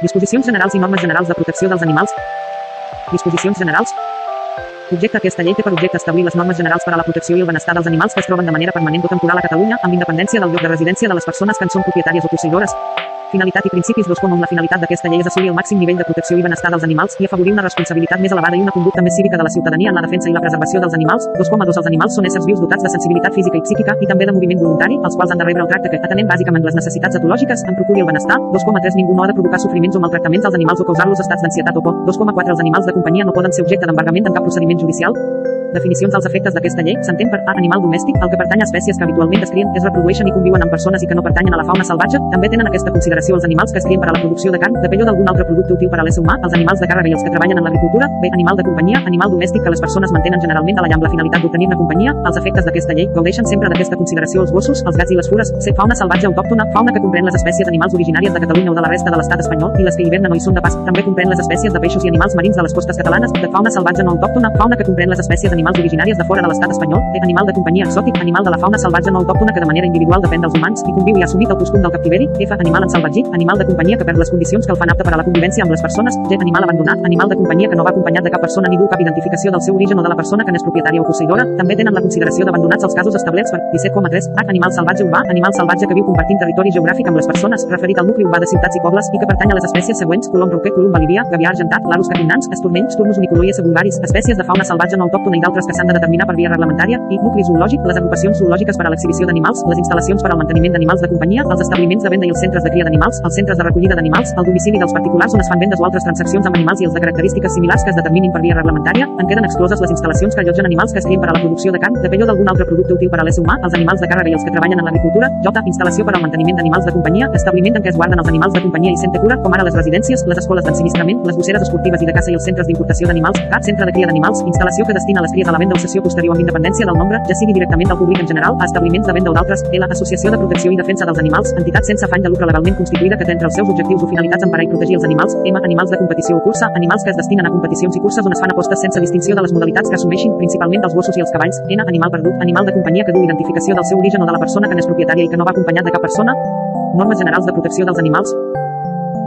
Disposicions generals i normes generals de protecció dels animals. Disposicions generals. Objecte aquesta llei té per objecte establir les normes generals per a la protecció i el benestar dels animals que es troben de manera permanent o temporal a Catalunya, amb independència del lloc de residència de les persones que en són propietàries o posseïdores. Finalitat i principis dos com la finalitat d'aquesta llei és assolir el màxim nivell de protecció i benestar dels animals i afavorir una responsabilitat més elevada i una conducta més cívica de la ciutadania en la defensa i la preservació dels animals. 2,2 Els animals són éssers vius dotats de sensibilitat física i psíquica i també de moviment voluntari, els quals han de rebre el tracte que, atenent bàsicament les necessitats etològiques, en procuri el benestar. 2,3 Ningú no ha de provocar sofriments o maltractaments als animals o causar-los estats d'ansietat o por. 2,4 Els animals de companyia no poden ser objecte d'embargament en cap procediment judicial. Definicions dels efectes d'aquesta llei s'entén per A. Animal domèstic, el que pertany a espècies que habitualment es crien, es reprodueixen i conviuen amb persones i que no pertanyen a la fauna salvatge. També tenen aquesta consideració els animals que es crien per a la producció de carn, de pell o d'algun altre producte útil per a l'ésser humà, els animals de càrrega i els que treballen en l'agricultura. B. Animal de companyia, animal domèstic que les persones mantenen generalment a la llar amb la finalitat d'obtenir-ne companyia. Els efectes d'aquesta llei gaudeixen sempre d'aquesta consideració els gossos, els gats i les fures. C. Fauna salvatge autòctona, fauna que comprèn les espècies animals originàries de Catalunya o de la resta de l'estat espanyol i les que hivernen o hi són de pas. També comprèn les espècies de peixos i animals marins de les costes catalanes. De fauna salvatge no autòctona, fauna que comprèn les espècies animals originàries de fora de l'estat espanyol, té animal de companyia exòtic, animal de la fauna salvatge no autòctona que de manera individual depèn dels humans i conviu i ha assumit el costum del captiveri, F, animal en salvatgit, animal de companyia que perd les condicions que el fan apte per a la convivència amb les persones, G, animal abandonat, animal de companyia que no va acompanyat de cap persona ni du cap identificació del seu origen o de la persona que n'és propietària o posseïdora, també tenen la consideració d'abandonats els casos establerts per 17,3, H, animal salvatge urbà, animal salvatge que viu compartint territori geogràfic amb les persones, referit al nucli urbà de ciutats i pobles i que pertany a les espècies següents, colom roquer, colom balivià, gavià argentat, larus carinans, estornells, turnus unicolòies secundaris, espècies de fauna salvatge no autòctona i d'altres que s'han de determinar per via reglamentària, i nucli zoològic, les agrupacions zoològiques per a l'exhibició d'animals, les instal·lacions per al manteniment d'animals de companyia, els establiments de venda i els centres de cria d'animals, els centres de recollida d'animals, el domicili dels particulars on es fan vendes o altres transaccions amb animals i els de característiques similars que es determinin per via reglamentària, en queden excloses les instal·lacions que allotgen animals que es crien per a la producció de carn, de pell o d'algun altre producte útil per a l'ésser humà, els animals de càrrega i els que treballen en l'agricultura, J, instal·lació per al manteniment d'animals de companyia, establiment en què es guarden els animals de companyia i sente cura, com ara les residències, les escoles d'ensinistrament, les gosseres esportives i de caça i els centres d'importació d'animals, CAT, centre de cria d'animals, instal·lació que destina les cries a la venda o cessió posterior amb independència del nombre, ja sigui directament del públic en general, a establiments de venda o d'altres, L, Associació de Protecció i Defensa dels Animals, entitat sense afany de lucre legalment constituïda que té entre els seus objectius o finalitats emparar i protegir els animals, M, animals de competició o cursa, animals que es destinen a competicions i curses on es fan apostes sense distinció de les modalitats que assumeixin, principalment dels gossos i els cavalls, N, animal perdut, animal de companyia que du identificació del seu origen o de la persona que n'és propietària i que no va acompanyat de cap persona, normes generals de protecció dels animals,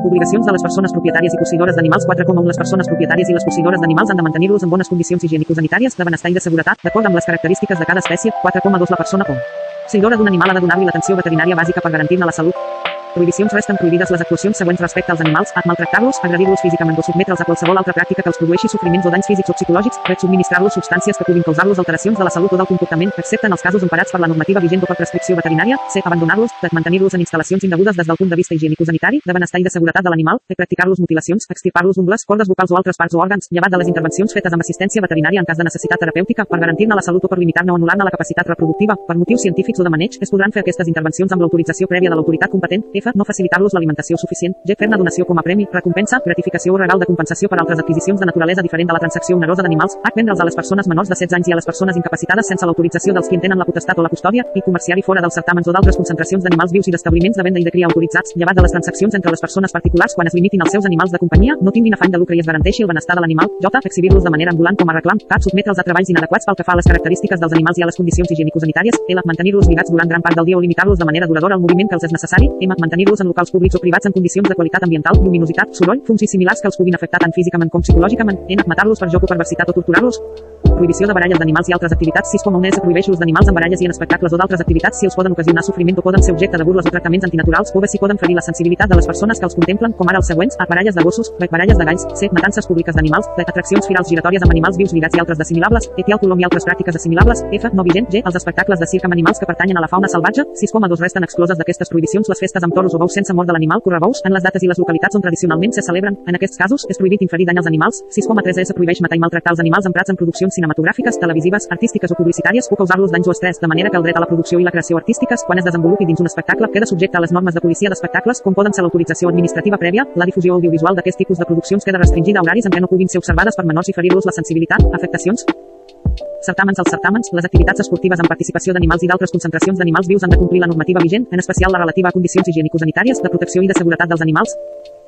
Obligacions de les persones propietàries i posseïdores d'animals. 4,1 Les persones propietàries i les posseïdores d'animals han de mantenir-los en bones condicions higiènico-sanitàries, de benestar i de seguretat, d'acord amb les característiques de cada espècie. 4,2 La persona posseïdora d'un animal ha de donar-li l'atenció veterinària bàsica per garantir-ne la salut, Prohibicions resten prohibides les actuacions següents respecte als animals, a maltractar-los, agredir-los físicament o sotmetre'ls a qualsevol altra pràctica que els produeixi sofriments o danys físics o psicològics, ret subministrar-los substàncies que puguin causar-los alteracions de la salut o del comportament, excepte en els casos emparats per la normativa vigent o per prescripció veterinària, c. abandonar-los, de mantenir-los en instal·lacions indegudes des del punt de vista higiènico-sanitari, de benestar i de seguretat de l'animal, de practicar-los mutilacions, extirpar-los ungles, cordes vocals o altres parts o òrgans, llevat de les intervencions fetes amb assistència veterinària en cas de necessitat terapèutica per garantir-ne la salut o per limitar-ne o anul·lar-ne la capacitat reproductiva, per motius científics o de maneig, es podran fer aquestes intervencions amb l'autorització prèvia de l'autoritat competent, f. no facilitar-los alimentació suficient, G. Fer-ne donació com a premi, recompensa, gratificació o regal de compensació per altres adquisicions de naturalesa diferent de la transacció onerosa d'animals, H. Vendre'ls a les persones menors de 16 anys i a les persones incapacitades sense l'autorització dels qui en tenen la potestat o la custòdia, i comerciar-hi fora dels certàmens o d'altres concentracions d'animals vius i d'establiments de venda i de cria autoritzats, llevat de les transaccions entre les persones particulars quan es limitin els seus animals de companyia, no tinguin afany de lucre i es garanteixi el benestar de l'animal, J. Exhibir-los de manera ambulant com a reclam, K. Sotmetre'ls a treballs inadequats pel que fa a les característiques dels animals i a les condicions higiènico-sanitàries, L. Mantenir-los lligats durant gran part del dia o limitar-los de manera duradora al moviment que els és necessari, M. Mantenir-los en locals públics o privats en condicions de qualitat ambiental, lluminositat, soroll, i similars que els puguin afectar tant físicament com psicològicament, n. matar-los per joc o perversitat o torturar-los, prohibició de baralles d'animals i altres activitats. 6,1 es prohibeix l'ús d'animals en baralles i en espectacles o d'altres activitats. Si els poden ocasionar sofriment o poden ser objecte de burles o tractaments antinaturals o bé si poden ferir la sensibilitat de les persones que els contemplen com ara els següents a baralles de gossos, b baralles de galls, c matances públiques d'animals, atraccions firals giratòries amb animals vius lligats i altres d'assimilables, etial colom i altres pràctiques assimilables, f no vigent, g els espectacles de circ amb animals que pertanyen a la fauna salvatge. 6,2 resten excloses d'aquestes prohibicions les festes amb toros o bous sense mort de l'animal correbous en les dates i les localitats on tradicionalment se celebren en aquests casos és prohibit inferir dany als animals. 6,3 es prohibeix matar i maltractar els animals emprats en produccions cinematogràfiques, televisives, artístiques o publicitàries o causar-los danys o estrès, de manera que el dret a la producció i la creació artístiques, quan es desenvolupi dins un espectacle, queda subjecte a les normes de policia d'espectacles, com poden ser l'autorització administrativa prèvia, la difusió audiovisual d'aquest tipus de produccions queda restringida a horaris en què no puguin ser observades per menors i ferir-los la sensibilitat, afectacions, Certàmens als certàmens, les activitats esportives amb participació d'animals i d'altres concentracions d'animals vius han de complir la normativa vigent, en especial la relativa a condicions higienico-sanitàries, de protecció i de seguretat dels animals.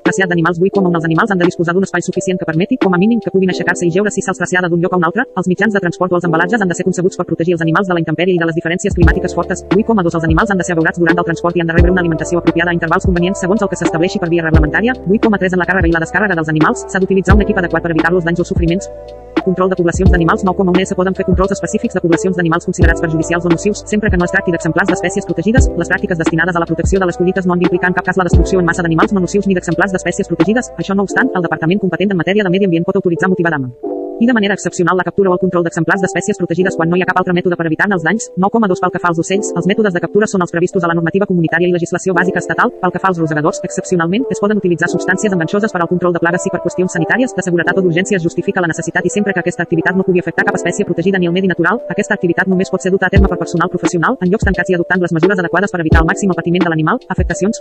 Trasllat d'animals buit com on els animals han de disposar d'un espai suficient que permeti, com a mínim, que puguin aixecar-se i jeure si se'ls trasllada d'un lloc a un altre. Els mitjans de transport o els embalatges han de ser concebuts per protegir els animals de la intempèrie i de les diferències climàtiques fortes. 8,2 Els animals han de ser abeurats durant el transport i han de rebre una alimentació apropiada a intervals convenients segons el que s'estableixi per via reglamentària. 8,3 En la càrrega i la descàrrega dels animals s'ha d'utilitzar un equip adequat per evitar los danys o sofriments. Control de poblacions d'animals 9,1 S poden fer controls específics de poblacions d'animals considerats perjudicials o nocius, sempre que no es tracti d'exemplars d'espècies protegides. Les pràctiques destinades a la protecció de les collites no han d'implicar en cap cas la destrucció en massa d'animals no nocius ni d'exemplars d'espècies protegides. Això no obstant, el departament competent en matèria de medi ambient pot autoritzar motivadament i de manera excepcional la captura o el control d'exemplars d'espècies protegides quan no hi ha cap altre mètode per evitar-ne els danys. 9,2 Pel que fa als ocells, els mètodes de captura són els previstos a la normativa comunitària i legislació bàsica estatal. Pel que fa als rosegadors, excepcionalment, es poden utilitzar substàncies enganxoses per al control de plagues si per qüestions sanitàries, de seguretat o d'urgència es justifica la necessitat i sempre que aquesta activitat no pugui afectar cap espècie protegida ni el medi natural, aquesta activitat només pot ser duta a terme per personal professional en llocs tancats i adoptant les mesures adequades per evitar al màxim el patiment de l'animal, afectacions,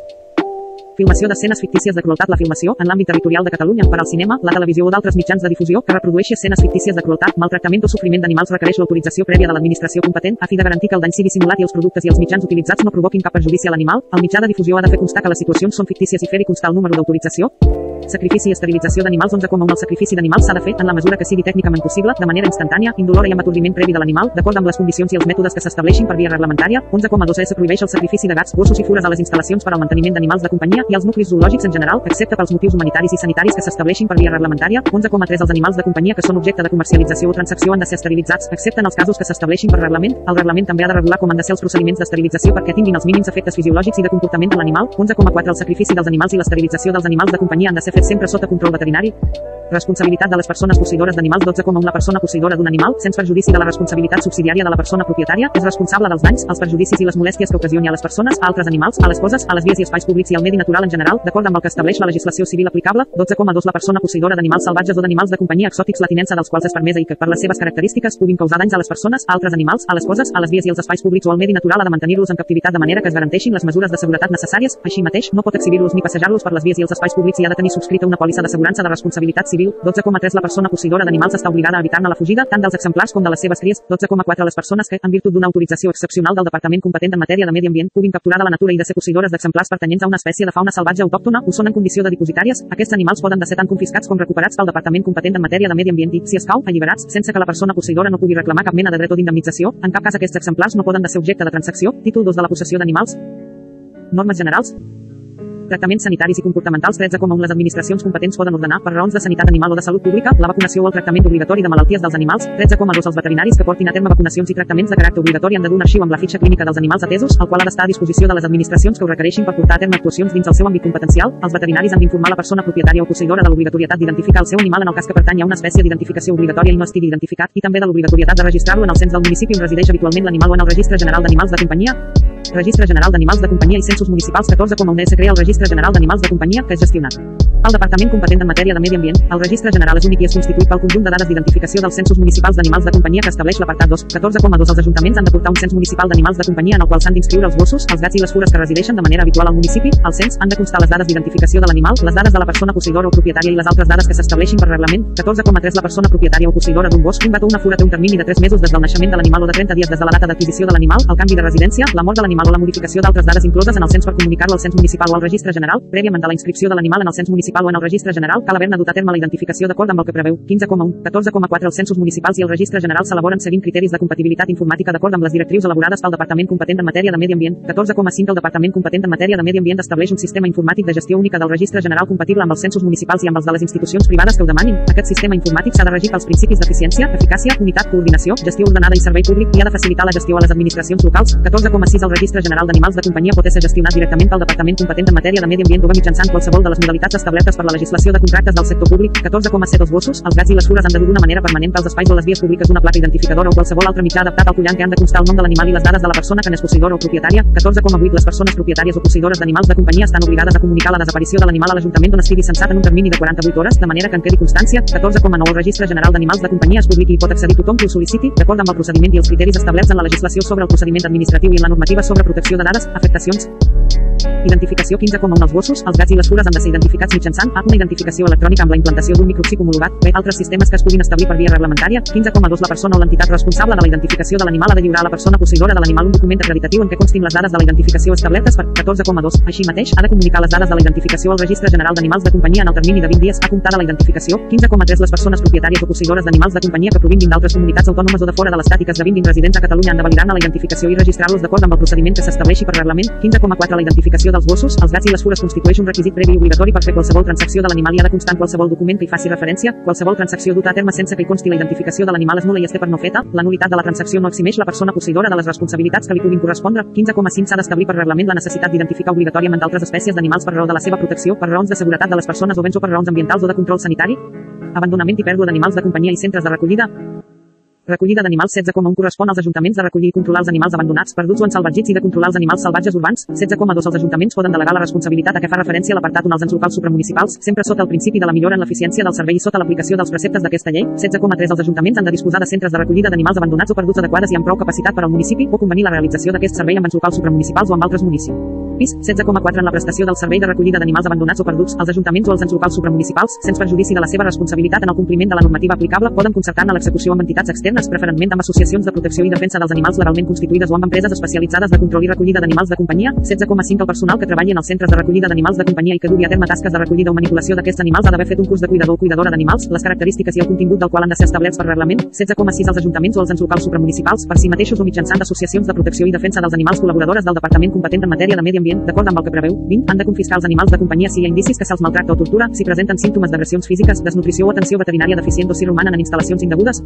Filmació d'escenes fictícies de crueltat La filmació, en l'àmbit territorial de Catalunya, per al cinema, la televisió o d'altres mitjans de difusió, que reprodueixi escenes fictícies de crueltat, maltractament o sofriment d'animals requereix l'autorització prèvia de l'administració competent, a fi de garantir que el dany sigui simulat i els productes i els mitjans utilitzats no provoquin cap perjudici a l'animal. El mitjà de difusió ha de fer constar que les situacions són fictícies i fer-hi constar el número d'autorització. Sacrifici i esterilització d'animals 11,1 El sacrifici d'animals s'ha de fer, en la mesura que sigui tècnicament possible, de manera instantània, indolora i amb aturdiment previ de l'animal, d'acord amb les condicions i els mètodes que s'estableixin per via reglamentària. 11,2 S prohibeix el sacrifici de gats, gossos i fures a les instal·lacions per al manteniment d'animals de companyia i als nuclis zoològics en general, excepte pels motius humanitaris i sanitaris que s'estableixin per via reglamentària. 11,3 Els animals de companyia que són objecte de comercialització o transacció han de ser esterilitzats, excepte en els casos que s'estableixin per reglament. El reglament també ha de regular com han de ser els procediments d'esterilització perquè tinguin els mínims efectes fisiològics i de comportament de l'animal. 11,4 El sacrifici dels animals i l'esterilització dels animals de companyia han de ser sempre sota control veterinari. Responsabilitat de les persones posseïdores d'animals 12,1 La persona posseïdora d'un animal, sense perjudici de la responsabilitat subsidiària de la persona propietària, és responsable dels danys, els perjudicis i les molèsties que ocasioni a les persones, a altres animals, a les coses, a les vies i espais públics i al medi natural en general, d'acord amb el que estableix la legislació civil aplicable. 12,2 La persona posseïdora d'animals salvatges o d'animals de companyia exòtics la tinença dels quals és permesa i que per les seves característiques puguin causar danys a les persones, a altres animals, a les coses, a les vies i els espais públics o al medi natural ha de mantenir-los en captivitat de manera que es garanteixin les mesures de seguretat necessàries. Així mateix, no pot exhibir-los ni passejar-los per les vies i els espais públics i ha de tenir subscrita una pòlissa d'assegurança de responsabilitat civil. 12,3 La persona posseïdora d'animals està obligada a evitar-ne la fugida, tant dels exemplars com de les seves cries. 12,4 Les persones que, en virtut d'una autorització excepcional del Departament competent en matèria de medi ambient, puguin capturar de la natura i de ser posseïdores d'exemplars pertanyents a una espècie de fauna salvatge autòctona, ho són en condició de dipositàries. Aquests animals poden de ser tant confiscats com recuperats pel Departament competent en matèria de medi ambient i, si escau, alliberats, sense que la persona posseïdora no pugui reclamar cap mena de dret o d'indemnització. En cap cas aquests exemplars no poden de ser objecte de transacció. Títol 2 de la possessió d'animals. Normes generals. Tractaments sanitaris i comportamentals 13,1 Les administracions competents poden ordenar, per raons de sanitat animal o de salut pública, la vacunació o el tractament obligatori de malalties dels animals. 13,2 Els veterinaris que portin a terme vacunacions i tractaments de caràcter obligatori han de un arxiu amb la fitxa clínica dels animals atesos, el qual ha d'estar a disposició de les administracions que ho requereixin per portar a terme actuacions dins el seu àmbit competencial. Els veterinaris han d'informar la persona propietària o posseïdora de l'obligatorietat d'identificar el seu animal en el cas que pertany a una espècie d'identificació obligatòria i no estigui identificat, i també de l'obligatorietat de registrar-lo en el cens del municipi on resideix habitualment l'animal o en el registre general d'animals de companyia. Registre General d'Animals de Companyia i Censos Municipals 14,1 S crea el Registre General d'Animals de Companyia, que és gestionat el Departament competent en matèria de medi ambient, el Registre General és únic i és constituït pel conjunt de dades d'identificació dels censos municipals d'animals de companyia que estableix l'apartat 2. 14,2 Els ajuntaments han de portar un cens municipal d'animals de companyia en el qual s'han d'inscriure els gossos, els gats i les fures que resideixen de manera habitual al municipi. Al cens han de constar les dades d'identificació de l'animal, les dades de la persona posseïdora o propietària i les altres dades que s'estableixin per reglament. 14,3 La persona propietària o posseïdora d'un gos, un o una fura té un termini de 3 mesos des del naixement de l'animal o de 30 dies des de la data d'adquisició de l'animal, el canvi de residència, la mort de o la modificació d'altres dades incloses en el cens per comunicar-lo al cens municipal o al registre general, prèviament de la inscripció de l'animal en el cens municipal o en el registre general, cal haver-ne dut a terme la identificació d'acord amb el que preveu. 15,1, 14,4 Els censos municipals i el registre general s'elaboren seguint criteris de compatibilitat informàtica d'acord amb les directrius elaborades pel Departament competent en matèria de medi ambient. 14,5 El Departament competent en matèria de medi ambient estableix un sistema informàtic de gestió única del registre general compatible amb els censos municipals i amb els de les institucions privades que ho demanin. Aquest sistema informàtic s'ha de regir pels principis d'eficiència, eficàcia, unitat, coordinació, gestió ordenada i servei públic i ha de facilitar la gestió a les administracions locals. 14,6 El registre general d'animals de companyia pot ser gestionat directament pel Departament competent en matèria de medi ambient bé mitjançant qualsevol de les modalitats establertes per la legislació de contractes del sector públic. 14,7 Els gossos, els gats i les fures han de dur d'una manera permanent pels espais o les vies públiques una placa identificadora o qualsevol altre mitjà adaptat al collant que han de constar el nom de l'animal i les dades de la persona que n'és posseïdora o propietària. 14,8 Les persones propietàries o posseïdores d'animals de companyia estan obligades a comunicar la desaparició de l'animal a l'Ajuntament on estigui censat en un termini de 48 hores, de manera que en quedi constància. 14,9 El registre general d'animals de companyia es publiqui i pot accedir tothom que ho sol·liciti, d'acord amb el procediment i els criteris establerts en la legislació sobre el procediment administratiu i en la normativa sobre protecció de dades, afectacions, Identificació 15,1 Els gossos, els gats i les fures han de ser identificats mitjançant A. Una identificació electrònica amb la implantació d'un microxip homologat. B. Altres sistemes que es puguin establir per via reglamentària. 15,2 La persona o l'entitat responsable de la identificació de l'animal ha de lliurar a la persona posseïdora de l'animal un document acreditatiu en què constin les dades de la identificació establertes per 14,2. Així mateix, ha de comunicar les dades de la identificació al Registre General d'Animals de Companyia en el termini de 20 dies a comptar de la identificació. 15,3 Les persones propietàries o posseïdores d'animals de companyia que provinguin d'altres comunitats autònomes o de fora de l'estat i que esdevinguin residents a Catalunya han de validar-ne la identificació i registrar-los d'acord amb el procediment que s'estableixi per reglament. 15,4 La identificació dels gossos, els gats i les fures constitueix un requisit previ i obligatori per fer qualsevol transacció de l'animal i ha de constar en qualsevol document que hi faci referència. Qualsevol transacció duta a terme sense que hi consti la identificació de l'animal és nul·la i es té per no feta. La nulitat de la transacció no eximeix la persona posseïdora de les responsabilitats que li puguin correspondre. 15,5 S'ha d'establir per reglament la necessitat d'identificar obligatòriament d'altres espècies d'animals per raó de la seva protecció, per raons de seguretat de les persones o béns o per raons ambientals o de control sanitari. Abandonament i pèrdua d'animals de companyia i centres de recollida. Recollida d'animals 16,1 correspon als ajuntaments de recollir i controlar els animals abandonats, perduts o ensalvatgits i de controlar els animals salvatges urbans. 16,2 Els ajuntaments poden delegar la responsabilitat a què fa referència l'apartat 1 als ens locals supramunicipals, sempre sota el principi de la millora en l'eficiència del servei i sota l'aplicació dels preceptes d'aquesta llei. 16,3 Els ajuntaments han de disposar de centres de recollida d'animals abandonats o perduts adequades i amb prou capacitat per al municipi o convenir la realització d'aquest servei amb ens locals supramunicipals o amb altres municipis. 16,4 en la prestació del servei de recollida d'animals abandonats o perduts, els ajuntaments o els ens locals supramunicipals, sense perjudici de la seva responsabilitat en el compliment de la normativa aplicable, poden concertar-ne l'execució amb entitats externes, preferentment amb associacions de protecció i defensa dels animals legalment constituïdes o amb empreses especialitzades de control i recollida d'animals de companyia. 16,5 El personal que treballi en els centres de recollida d'animals de companyia i que dugui a terme tasques de recollida o manipulació d'aquests animals ha d'haver fet un curs de cuidador o cuidadora d'animals, les característiques i el contingut del qual han de ser establerts per reglament. 16,6 Els ajuntaments o els ens locals supramunicipals, per si mateixos o mitjançant associacions de protecció i defensa dels animals col·laboradores del departament competent en matèria de medi ambient, d'acord amb el que preveu 20, han de confiscar els animals de companyia si hi ha indicis que se'ls maltracta o tortura, si presenten símptomes d'agressions físiques, desnutrició o atenció veterinària deficient o si romanen en instal·lacions indegudes.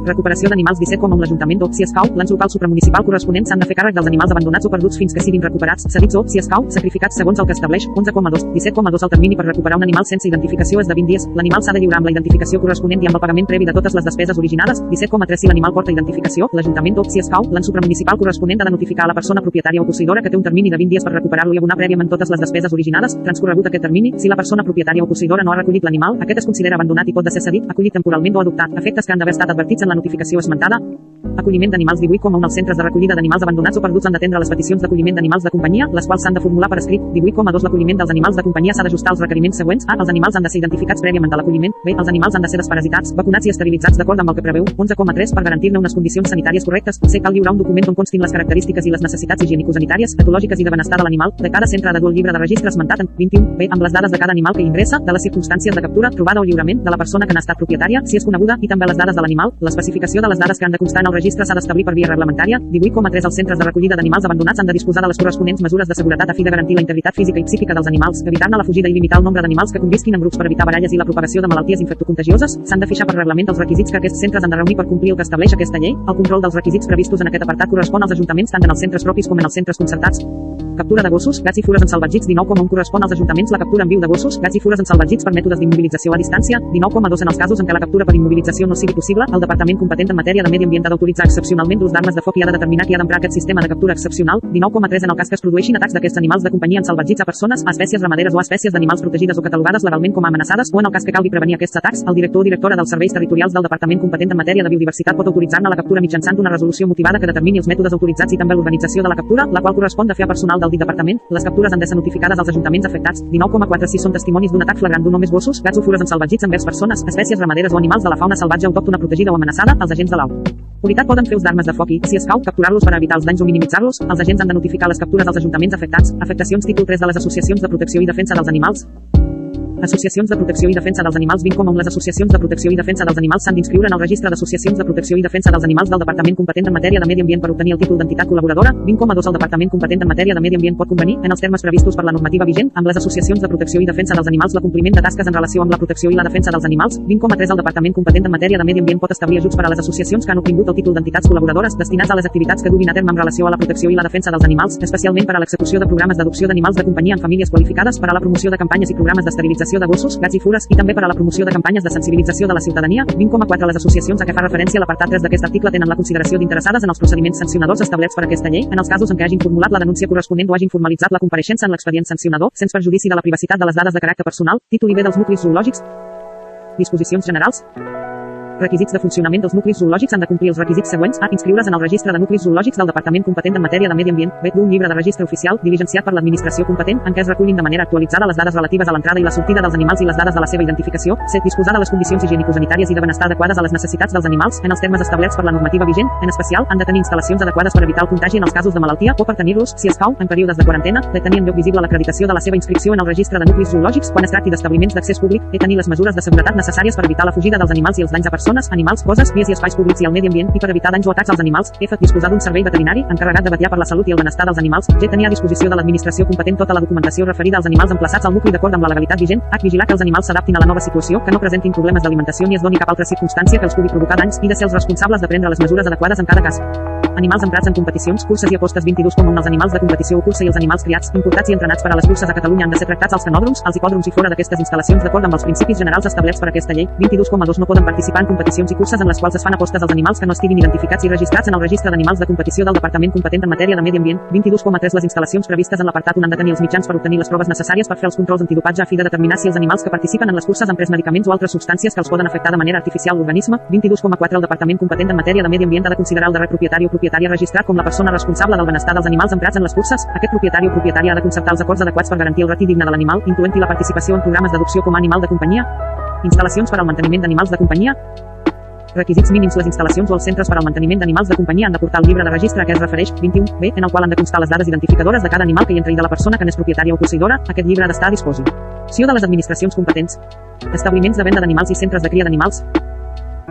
Recuperació d'animals 17 amb l'Ajuntament o, si escau, l'ens local supramunicipal corresponent s'han de fer càrrec dels animals abandonats o perduts fins que siguin recuperats, cedits o, si escau, sacrificats segons el que estableix 11,2, 17,2 el termini per recuperar un animal sense identificació és de 20 dies. L'animal s'ha de lliurar amb la identificació corresponent i amb el pagament previ de totes les despeses originades. 17,3 si l'animal porta identificació, l'Ajuntament o, si escau, l'ens supramunicipal corresponent ha de notificar a la persona propietària o posseïdora que té un termini de 20 dies per recuperar-lo i abonar prèviament totes les despeses originades. Transcorregut aquest termini, si la persona propietària o posseïdora no ha recollit l'animal, aquest es considera abandonat i pot de ser cedit, acollit temporalment o adoptat. Efectes que han d'haver estat advertits en la notificació esmentada Acolliment d'animals 18,1 Els centres de recollida d'animals abandonats o perduts han d'atendre les peticions d'acolliment d'animals de companyia, les quals s'han de formular per escrit. 18,2 L'acolliment dels animals de companyia s'ha d'ajustar als requeriments següents. A. Els animals han de ser identificats prèviament a l'acolliment. B. Els animals han de ser desparasitats, vacunats i esterilitzats d'acord amb el que preveu. 11,3 Per garantir-ne unes condicions sanitàries correctes. C. Cal lliurar un document on constin les característiques i les necessitats higiènico-sanitàries, etològiques i de benestar de l'animal. De cada centre ha de dur el llibre de registre esmentat en 21. B. Amb les dades de cada animal que ingressa, de les circumstàncies de captura, trobada o lliurament, de la persona que n'ha estat propietària, si és coneguda, i també les dades de l'animal. L'especificació de les dades que han de constar en el registre s'ha d'establir per via reglamentària. 18,3 Els centres de recollida d'animals abandonats han de disposar de les corresponents mesures de seguretat a fi de garantir la integritat física i psíquica dels animals, evitar-ne la fugida i limitar el nombre d'animals que convisquin en grups per evitar baralles i la propagació de malalties infectocontagioses. S'han de fixar per reglament els requisits que aquests centres han de reunir per complir el que estableix aquesta llei. El control dels requisits previstos en aquest apartat correspon als ajuntaments tant en els centres propis com en els centres concertats. Captura de gossos, gats i fures ensalvatgits 19,1 correspon als ajuntaments la captura en viu de gossos, gats i fures ensalvatgits per mètodes d'immobilització a distància, 19,2 en els casos en què la captura per immobilització no sigui possible, el departament competent en matèria de medi ambient ha d'autoritzar excepcionalment l'ús d'armes de foc i ha de determinar qui ha d'emprar aquest sistema de captura excepcional, 19,3 en el cas que es produeixin atacs d'aquests animals de companyia ensalvatgits a persones, a espècies ramaderes o a espècies d'animals protegides o catalogades legalment com a amenaçades, o en el cas que calgui prevenir aquests atacs, el director o directora dels serveis territorials del departament competent en matèria de biodiversitat pot autoritzar-ne la captura mitjançant una resolució motivada que determini els mètodes autoritzats i també l'organització de la captura, la qual correspon de fer a personal del dit departament. Les captures han de ser notificades als ajuntaments afectats. 19,4 si són testimonis d'un atac flagrant d'un o més gossos, gats o fures ensalvatgits envers persones, espècies ramaderes o animals de la fauna salvatge autòctona protegida o amenaçada, els agents de l'AU. Unitat poden fer ús d'armes de foc i, si escau, capturar-los per evitar els danys o minimitzar-los. Els agents han de notificar les captures als ajuntaments afectats. Afectacions títol 3 de les associacions de protecció i defensa dels animals. Associacions de protecció i defensa dels animals 20 com amb les associacions de protecció i defensa dels animals s'han d'inscriure en el registre d'associacions de protecció i defensa dels animals del departament competent en matèria de medi ambient per obtenir el títol d'entitat col·laboradora. 20,2 el departament competent en matèria de medi ambient pot convenir en els termes previstos per la normativa vigent amb les associacions de protecció i defensa dels animals l'acompliment de tasques en relació amb la protecció i la defensa dels animals. 20,3 el departament competent en matèria de medi ambient pot establir ajuts per a les associacions que han obtingut el títol d'entitats col·laboradores destinats a les activitats que duguin a terme en relació a la protecció i la defensa dels animals especialment per a l'execució de programes d'adopció d'animals de companyia en famílies qualificades per a la promoció de campanyes i programes d'esterilització de gossos, gats i fures i també per a la promoció de campanyes de sensibilització de la ciutadania. 20,4 Les associacions a què fa referència l'apartat 3 d'aquest article tenen la consideració d'interessades en els procediments sancionadors establerts per aquesta llei, en els casos en què hagin formulat la denúncia corresponent o hagin formalitzat la compareixença en l'expedient sancionador, sense perjudici de la privacitat de les dades de caràcter personal, títol i bé dels nuclis zoològics, disposicions generals, Requisits de funcionament dels nuclis zoològics han de complir els requisits següents. A. Inscriure's en el registre de nuclis zoològics del Departament competent en matèria de medi ambient. B. Un llibre de registre oficial, diligenciat per l'administració competent, en què es recullin de manera actualitzada les dades relatives a l'entrada i la sortida dels animals i les dades de la seva identificació. C. Disposar de les condicions higiènico-sanitàries i de benestar adequades a les necessitats dels animals, en els termes establerts per la normativa vigent. En especial, han de tenir instal·lacions adequades per evitar el contagi en els casos de malaltia o per tenir-los, si escau, en períodes de quarantena, de tenir en lloc visible l'acreditació de la seva inscripció en el registre de nuclis zoològics quan es tracti d'establiments d'accés públic, i tenir les mesures de seguretat necessàries per evitar la fugida dels animals i els danys a persones, animals, coses, vies i espais públics i al medi ambient i per evitar danys o atacs als animals. F. Disposar d'un servei veterinari encarregat de vetllar per la salut i el benestar dels animals. G. Tenir a disposició de l'administració competent tota la documentació referida als animals emplaçats al nucli d'acord amb la legalitat vigent. H. Vigilar que els animals s'adaptin a la nova situació, que no presentin problemes d'alimentació ni es doni cap altra circumstància que els pugui provocar danys i de ser els responsables de prendre les mesures adequades en cada cas. Animals emprats en competicions, curses i apostes 22,1 Els animals de competició o cursa i els animals criats, importats i entrenats per a les curses a Catalunya han de ser tractats als canòdroms, als hipòdroms i fora d'aquestes instal·lacions d'acord amb els principis generals establerts per aquesta llei. 22,2 No poden participar en competicions i curses en les quals es fan apostes als animals que no estiguin identificats i registrats en el registre d'animals de competició del Departament competent en matèria de medi ambient. 22,3 Les instal·lacions previstes en l'apartat 1 han de tenir els mitjans per obtenir les proves necessàries per fer els controls antidopatge a fi de determinar si els animals que participen en les curses han pres medicaments o altres substàncies que els poden afectar de manera artificial l'organisme. 22,4 El Departament competent en matèria de medi ambient ha de considerar el darrer propietari o propietària registrat com la persona responsable del benestar dels animals emprats en les curses. Aquest propietari o propietària ha de concertar els acords adequats per garantir el retí digne de l'animal, incloent-hi la participació en programes d'adopció com a animal de companyia, instal·lacions per al manteniment d'animals de companyia, Requisits mínims Les instal·lacions o els centres per al manteniment d'animals de companyia han de portar el llibre de registre a què es refereix 21b, en el qual han de constar les dades identificadores de cada animal que hi entra i de la persona que n'és propietària o posseïdora. Aquest llibre ha d'estar a disposició de les administracions competents. Establiments de venda d'animals i centres de cria d'animals.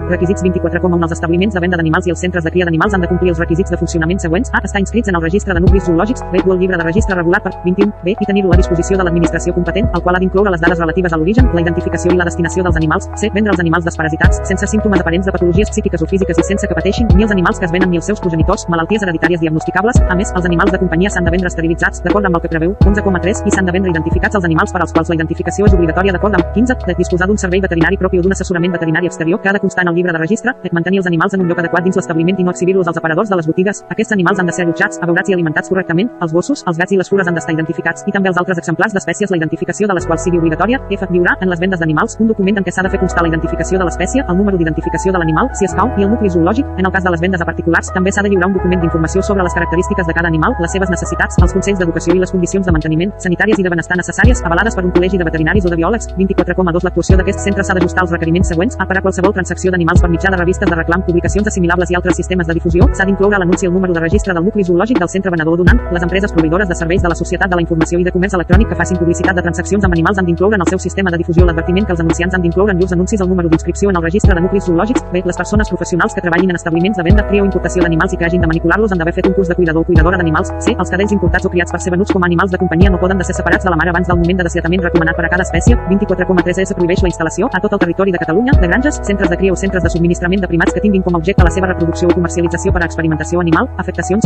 Requisits 24,1 Els establiments de venda d'animals i els centres de cria d'animals han de complir els requisits de funcionament següents. A. Estar inscrits en el registre de nuclis zoològics. B. Dur el llibre de registre regulat per 21. B. I tenir-lo a disposició de l'administració competent, el qual ha d'incloure les dades relatives a l'origen, la identificació i la destinació dels animals. C. Vendre els animals desparasitats, sense símptomes aparents de patologies psíquiques o físiques i sense que pateixin ni els animals que es venen ni els seus progenitors, malalties hereditàries diagnosticables. A més, els animals de companyia s'han de vendre esterilitzats, d'acord amb el que preveu 11,3 i s'han de vendre identificats els animals per als quals la identificació és obligatòria d'acord amb 15. De disposar d'un servei veterinari propi o d'un assessorament veterinari exterior que ha de constar en el llibre de registre mantenir els animals en un lloc adequat dins l'establiment i no exhibir-los als aparadors de les botigues. Aquests animals han de ser allotjats, abeurats i alimentats correctament. Els gossos, els gats i les fures han d'estar identificats i també els altres exemplars d'espècies la identificació de les quals sigui obligatòria. F. Lliurar, en les vendes d'animals, un document en què s'ha de fer constar la identificació de l'espècie, el número d'identificació de l'animal, si escau, i el nucli zoològic. En el cas de les vendes a particulars, també s'ha de lliurar un document d'informació sobre les característiques de cada animal, les seves necessitats, els consells d'educació i les condicions de manteniment, sanitàries i de benestar necessàries, avalades per un col·legi de veterinaris o de biòlegs. 24,2 L'actuació d'aquest centre s'ha d'ajustar als requeriments següents. A. Per a qualsevol transacció d'animals per mitjà de revistes de reclam, publicacions assimilables i altres sistemes de difusió, s'ha d'incloure a l'anunci el número de registre del nucli zoològic del centre venedor donant. Les empreses proveïdores de serveis de la Societat de la Informació i de Comerç Electrònic que facin publicitat de transaccions amb animals han d'incloure en el seu sistema de difusió l'advertiment que els anunciants han d'incloure en llurs anuncis el número d'inscripció en el registre de nuclis zoològics. B. Les persones professionals que treballin en establiments de venda, cria o importació d'animals i que hagin de manipular-los han d'haver fet un curs de cuidador o cuidadora d'animals. C. Els cadells importats o criats per ser venuts com a animals de companyia no poden de ser separats de la mare abans del moment de deslllatament recomanat per a cada espècie. 24,3 S prohibeix la instal·lació a tot el territori de Catalunya de granges, centres de cria o centres de subministrament de primats que tinguin com a objecte la seva reproducció o comercialització per a experimentació animal, afectacions,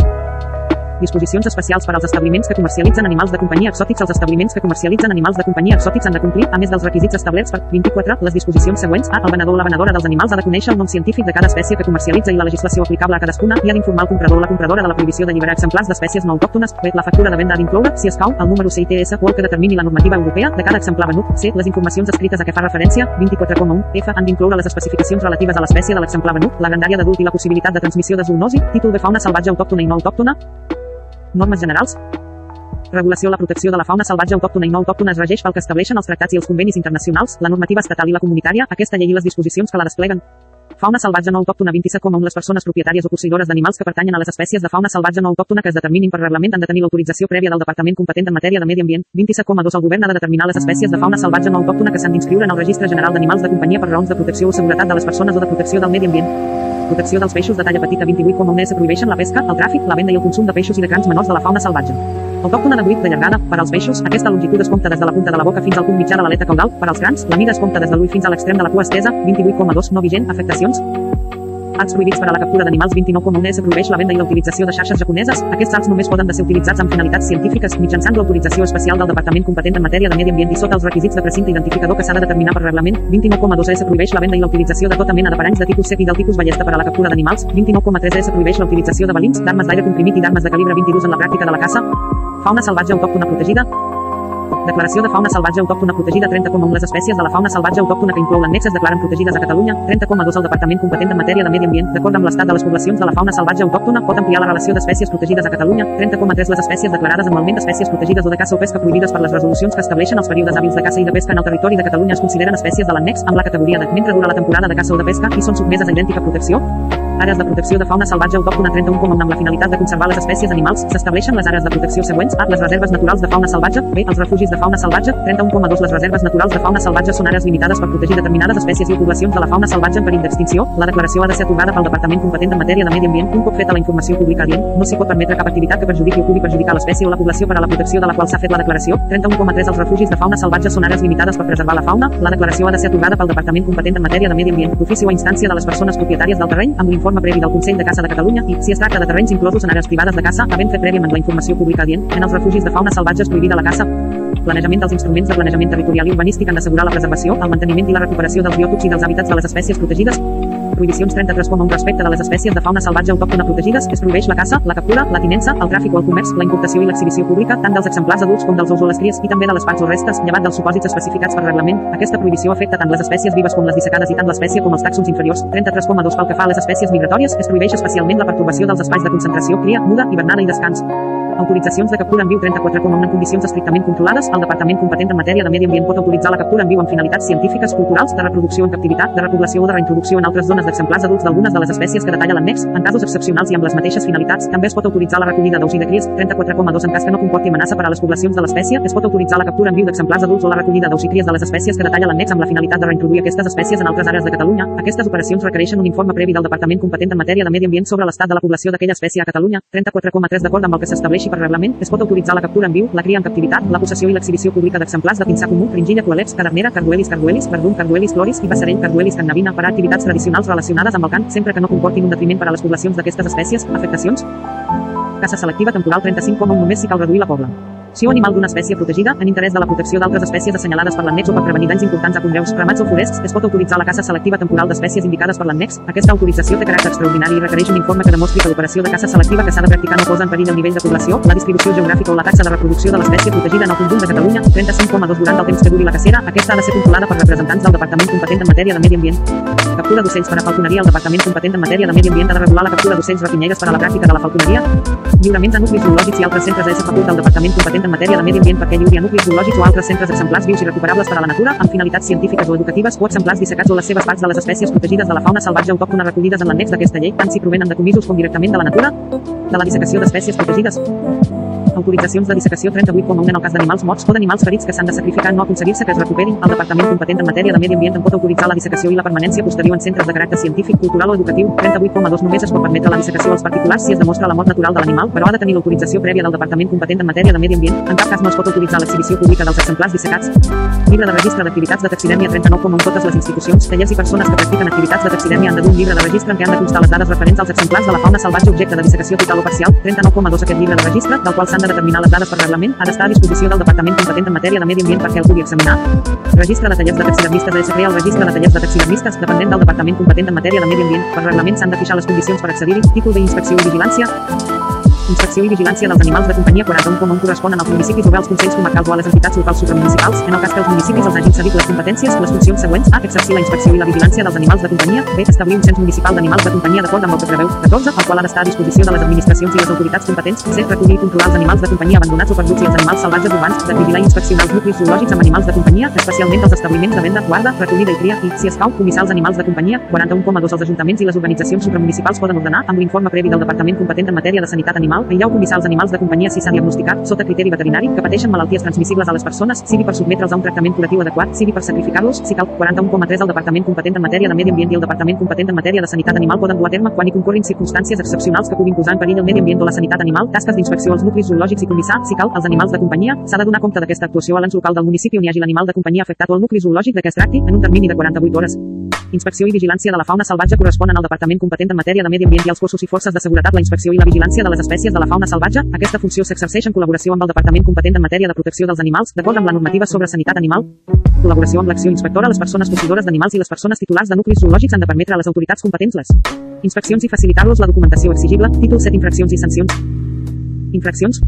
disposicions especials per als establiments que comercialitzen animals de companyia exòtics. Els establiments que comercialitzen animals de companyia exòtics han de complir, a més dels requisits establerts per 24, les disposicions següents. A. El venedor o la venedora dels animals ha de conèixer el nom científic de cada espècie que comercialitza i la legislació aplicable a cadascuna i ha d'informar el comprador o la compradora de la prohibició d'alliberar exemplars d'espècies no autòctones. B. La factura de venda ha d'incloure, si escau, el número CITS o el que determini la normativa europea de cada exemplar venut. C. Les informacions escrites a què fa referència, 24,1. F. Han d'incloure les especificacions relatives a l'espècie de l'exemplar venut, la grandària d'adult i la possibilitat de transmissió de zoonosi, títol de fauna salvatge autòctona i no autòctona, Normes generals. Regulació La protecció de la fauna salvatge autòctona i no autòctona es regeix pel que estableixen els tractats i els convenis internacionals, la normativa estatal i la comunitària, aquesta llei i les disposicions que la despleguen. Fauna salvatge no autòctona 27,1 Les persones propietàries o posseïdores d'animals que pertanyen a les espècies de fauna salvatge no autòctona que es determinin per reglament han de tenir l'autorització prèvia del Departament competent en matèria de medi ambient. 27,2 El govern ha de determinar les espècies de fauna salvatge no autòctona que s'han d'inscriure en el Registre General d'Animals de Companyia per raons de protecció o seguretat de les persones o de protecció del medi ambient. Protecció dels peixos de talla petita 28,1 S prohibeixen la pesca, el tràfic, la venda i el consum de peixos i de grans menors de la fauna salvatge. Autòctona de 8 de llargada, per als peixos, aquesta longitud es compta des de la punta de la boca fins al punt mitjà de l'aleta caudal, per als grans, la mida es compta des de l'ull fins a l'extrem de la cua estesa, 28,2 no vigent, afectacions, Arts prohibits per a la captura d'animals 29,1 S prohibeix la venda i la utilització de xarxes japoneses. Aquests arts només poden de ser utilitzats amb finalitats científiques mitjançant l'autorització especial del Departament competent en matèria de medi ambient i sota els requisits de precinte identificador que s'ha de determinar per reglament. 29,2 S prohibeix la venda i la utilització de tota mena de paranys de tipus sec i del tipus ballesta per a la captura d'animals. 29,3 S prohibeix la utilització de balins, d'armes d'aire comprimit i d'armes de calibre 22 en la pràctica de la caça. Fauna salvatge autòctona protegida. Declaració de fauna salvatge autòctona protegida 30,1 Les espècies de la fauna salvatge autòctona que inclou l'annex es declaren protegides a Catalunya. 30,2 El Departament competent en matèria de medi ambient, d'acord amb l'estat de les poblacions de la fauna salvatge autòctona, pot ampliar la relació d'espècies protegides a Catalunya. 30,3 Les espècies declarades anualment d'espècies protegides o de caça o pesca prohibides per les resolucions que estableixen els períodes hàbils de caça i de pesca en el territori de Catalunya es consideren espècies de l'annex amb la categoria de mentre dura la temporada de caça o de pesca i són sotmeses a idèntica protecció. Àrees de protecció de fauna salvatge autòctona 31,1 amb la finalitat de conservar les espècies animals. S'estableixen les àrees de protecció següents. A. Les reserves naturals de fauna salvatge. B. Els refugis de fauna salvatge. 31,2 Les reserves naturals de fauna salvatge són àrees limitades per protegir determinades espècies i poblacions de la fauna salvatge en perill d'extinció. La declaració ha de ser atorgada pel Departament competent en matèria de medi ambient. Un cop feta la informació pública dient, no s'hi pot permetre cap activitat que perjudiqui o pugui perjudicar l'espècie o la població per a la protecció de la qual s'ha fet la declaració. 31,3 Els refugis de fauna salvatge són àrees limitades per preservar la fauna. La declaració ha de ser atorgada pel Departament competent en matèria de medi ambient, d'ofici o a instància de les persones propietàries del terreny, amb l'informe previ del Consell de Caça de Catalunya i, si es tracta de terrenys inclosos en àrees privades de caça, havent fet prèviament la informació pública dient, en els refugis de fauna salvatge és prohibida la caça. Planejament dels instruments de planejament territorial i urbanístic han d'assegurar la preservació, el manteniment i la recuperació dels biòtops i dels hàbitats de les espècies protegides. Prohibicions 33,1 respecte de les espècies de fauna salvatge autòctona protegides, es prohibeix la caça, la captura, la tinença, el tràfic o el comerç, la importació i l'exhibició pública, tant dels exemplars adults com dels ous o les cries, i també de les parts o restes, llevat dels supòsits especificats per reglament. Aquesta prohibició afecta tant les espècies vives com les dissecades i tant l'espècie com els tàxons inferiors. 33,2 pel que fa a les espècies migratòries, es prohibeix especialment la pertorbació dels espais de concentració, cria, muda, hivernada i descans. Autoritzacions de captura en viu 34,1 en condicions estrictament controlades. El Departament competent en matèria de medi ambient pot autoritzar la captura en viu amb finalitats científiques, culturals, de reproducció en captivitat, de repoblació o de reintroducció en altres zones d'exemplars adults d'algunes de les espècies que detalla l'annex. En casos excepcionals i amb les mateixes finalitats, també es pot autoritzar la recollida d'ous i de cries 34,2 en cas que no comporti amenaça per a les poblacions de l'espècie. Es pot autoritzar la captura en viu d'exemplars adults o la recollida d'ous i cries de les espècies que detalla l'annex amb la finalitat de reintroduir aquestes espècies en altres àrees de Catalunya. Aquestes operacions requereixen un informe previ del Departament competent en matèria de medi ambient sobre l'estat de la població d'aquella espècie a Catalunya. 34,3 d'acord amb el que s'estableixi per reglament, es pot autoritzar la captura en viu, la cria en captivitat, la possessió i l'exhibició pública d'exemplars de pinsà comú, fringilla, coaleps, cadernera, carduelis, carduelis, verdum, carduelis, floris i passarell, carduelis, cannabina per a activitats tradicionals relacionades amb el cant, sempre que no comportin un detriment per a les poblacions d'aquestes espècies, afectacions. Caça selectiva temporal 35,1 només si cal reduir la pobla o animal d'una espècie protegida, en interès de la protecció d'altres espècies assenyalades per l'annex o per prevenir danys importants a conreus, ramats o forests, es pot autoritzar la caça selectiva temporal d'espècies indicades per l'annex. Aquesta autorització té caràcter extraordinari i requereix un informe que demostri que l'operació de caça selectiva que s'ha de practicar no posa en perill el nivell de població, la distribució geogràfica o la taxa de reproducció de l'espècie protegida en el conjunt de Catalunya, 35,2 durant el temps que duri la cacera. Aquesta ha de ser controlada per representants del Departament competent en matèria de medi ambient. Captura d'ocells per a falconeria. El Departament competent en matèria de medi ambient ha de regular la captura d'ocells rapinyeres per a la pràctica de la falconeria. Lliuraments a nuclis zoològics i altres centres és faculta del Departament competent en matèria de medi ambient perquè lliuri a nuclis zoològics o altres centres exemplars vius i recuperables per a la natura, amb finalitats científiques o educatives, o exemplars dissecats o les seves parts de les espècies protegides de la fauna salvatge autòctona recollides en l'annex d'aquesta llei, tant si provenen de comisos com directament de la natura, de la dissecació d'espècies protegides. Autoritzacions de dissecació 38,1 en el cas d'animals morts o d'animals ferits que s'han de sacrificar no aconseguir-se que es recuperin. El Departament competent en matèria de medi ambient en pot autoritzar la dissecació i la permanència posterior en centres de caràcter científic, cultural o educatiu. 38,2 només es pot permetre la dissecació als particulars si es demostra la mort natural de l'animal, però ha de tenir l'autorització prèvia del Departament competent en matèria de medi ambient. En cap cas no es pot autoritzar l'exhibició pública dels exemplars dissecats. Llibre de registre d'activitats de taxidèmia 39,1 totes les institucions, tallers i persones que practiquen activitats de taxidèmia han de dur un llibre de registre en què han de constar les dades referents als exemplars de la fauna salvatge objecte de dissecació total o parcial. 39,2 aquest llibre de registre, del qual s'han de determinar les dades per reglament, ha d'estar a disposició del Departament competent en matèria de medi ambient perquè el pugui examinar. Registre de tallers de taxidermistes es crea el registre de tallers de taxidermistes dependent del Departament competent en matèria de medi ambient. Per reglament s'han de fixar les condicions per accedir-hi, títol d'inspecció i vigilància, Inspecció i vigilància dels animals de companyia 41,1 corresponen als municipis o bé als consells comarcals o a les entitats locals supramunicipals. En el cas que els municipis els hagin cedit les competències, les funcions següents A. Exercir la inspecció i la vigilància dels animals de companyia. B. Establir un cens municipal d'animals de companyia d'acord amb el que preveu 14, el qual ha d'estar a disposició de les administracions i les autoritats competents. C. Recollir i controlar els animals de companyia abandonats o perduts i els animals salvatges urbans. De vigilar i inspeccionar els nuclis zoològics amb animals de companyia, especialment els establiments de venda, guarda, recollida i cria. I, si escau, comissar els animals de companyia. 41,2 els ajuntaments i les organitzacions supramunicipals poden ordenar, amb l'informe previ del Departament competent en matèria de sanitat animal, aïllar o comissar els animals de companyia si s'ha diagnosticat, sota criteri veterinari, que pateixen malalties transmissibles a les persones, sigui per sotmetre'ls a un tractament curatiu adequat, sigui per sacrificar-los, si cal. 41,3 el Departament competent en matèria de medi ambient i el Departament competent en matèria de sanitat animal poden dur a terme quan hi concorrin circumstàncies excepcionals que puguin posar en perill el medi ambient o la sanitat animal, tasques d'inspecció als nuclis zoològics i comissar, si cal, els animals de companyia. S'ha de donar compte d'aquesta actuació a l'ens local del municipi on hi hagi l'animal de companyia afectat o al nucli zoològic de què es tracti en un termini de 48 hores. Inspecció i vigilància de la fauna salvatge corresponen al Departament competent en matèria de medi ambient i als cossos i forces de seguretat la inspecció i la vigilància de les espècies de la fauna salvatge. Aquesta funció s'exerceix en col·laboració amb el Departament competent en matèria de protecció dels animals, d'acord amb la normativa sobre sanitat animal. Col·laboració amb l'acció inspectora, les persones posseïdores d'animals i les persones titulars de nuclis zoològics han de permetre a les autoritats competents les inspeccions i facilitar-los la documentació exigible, títol 7 infraccions i sancions. Infraccions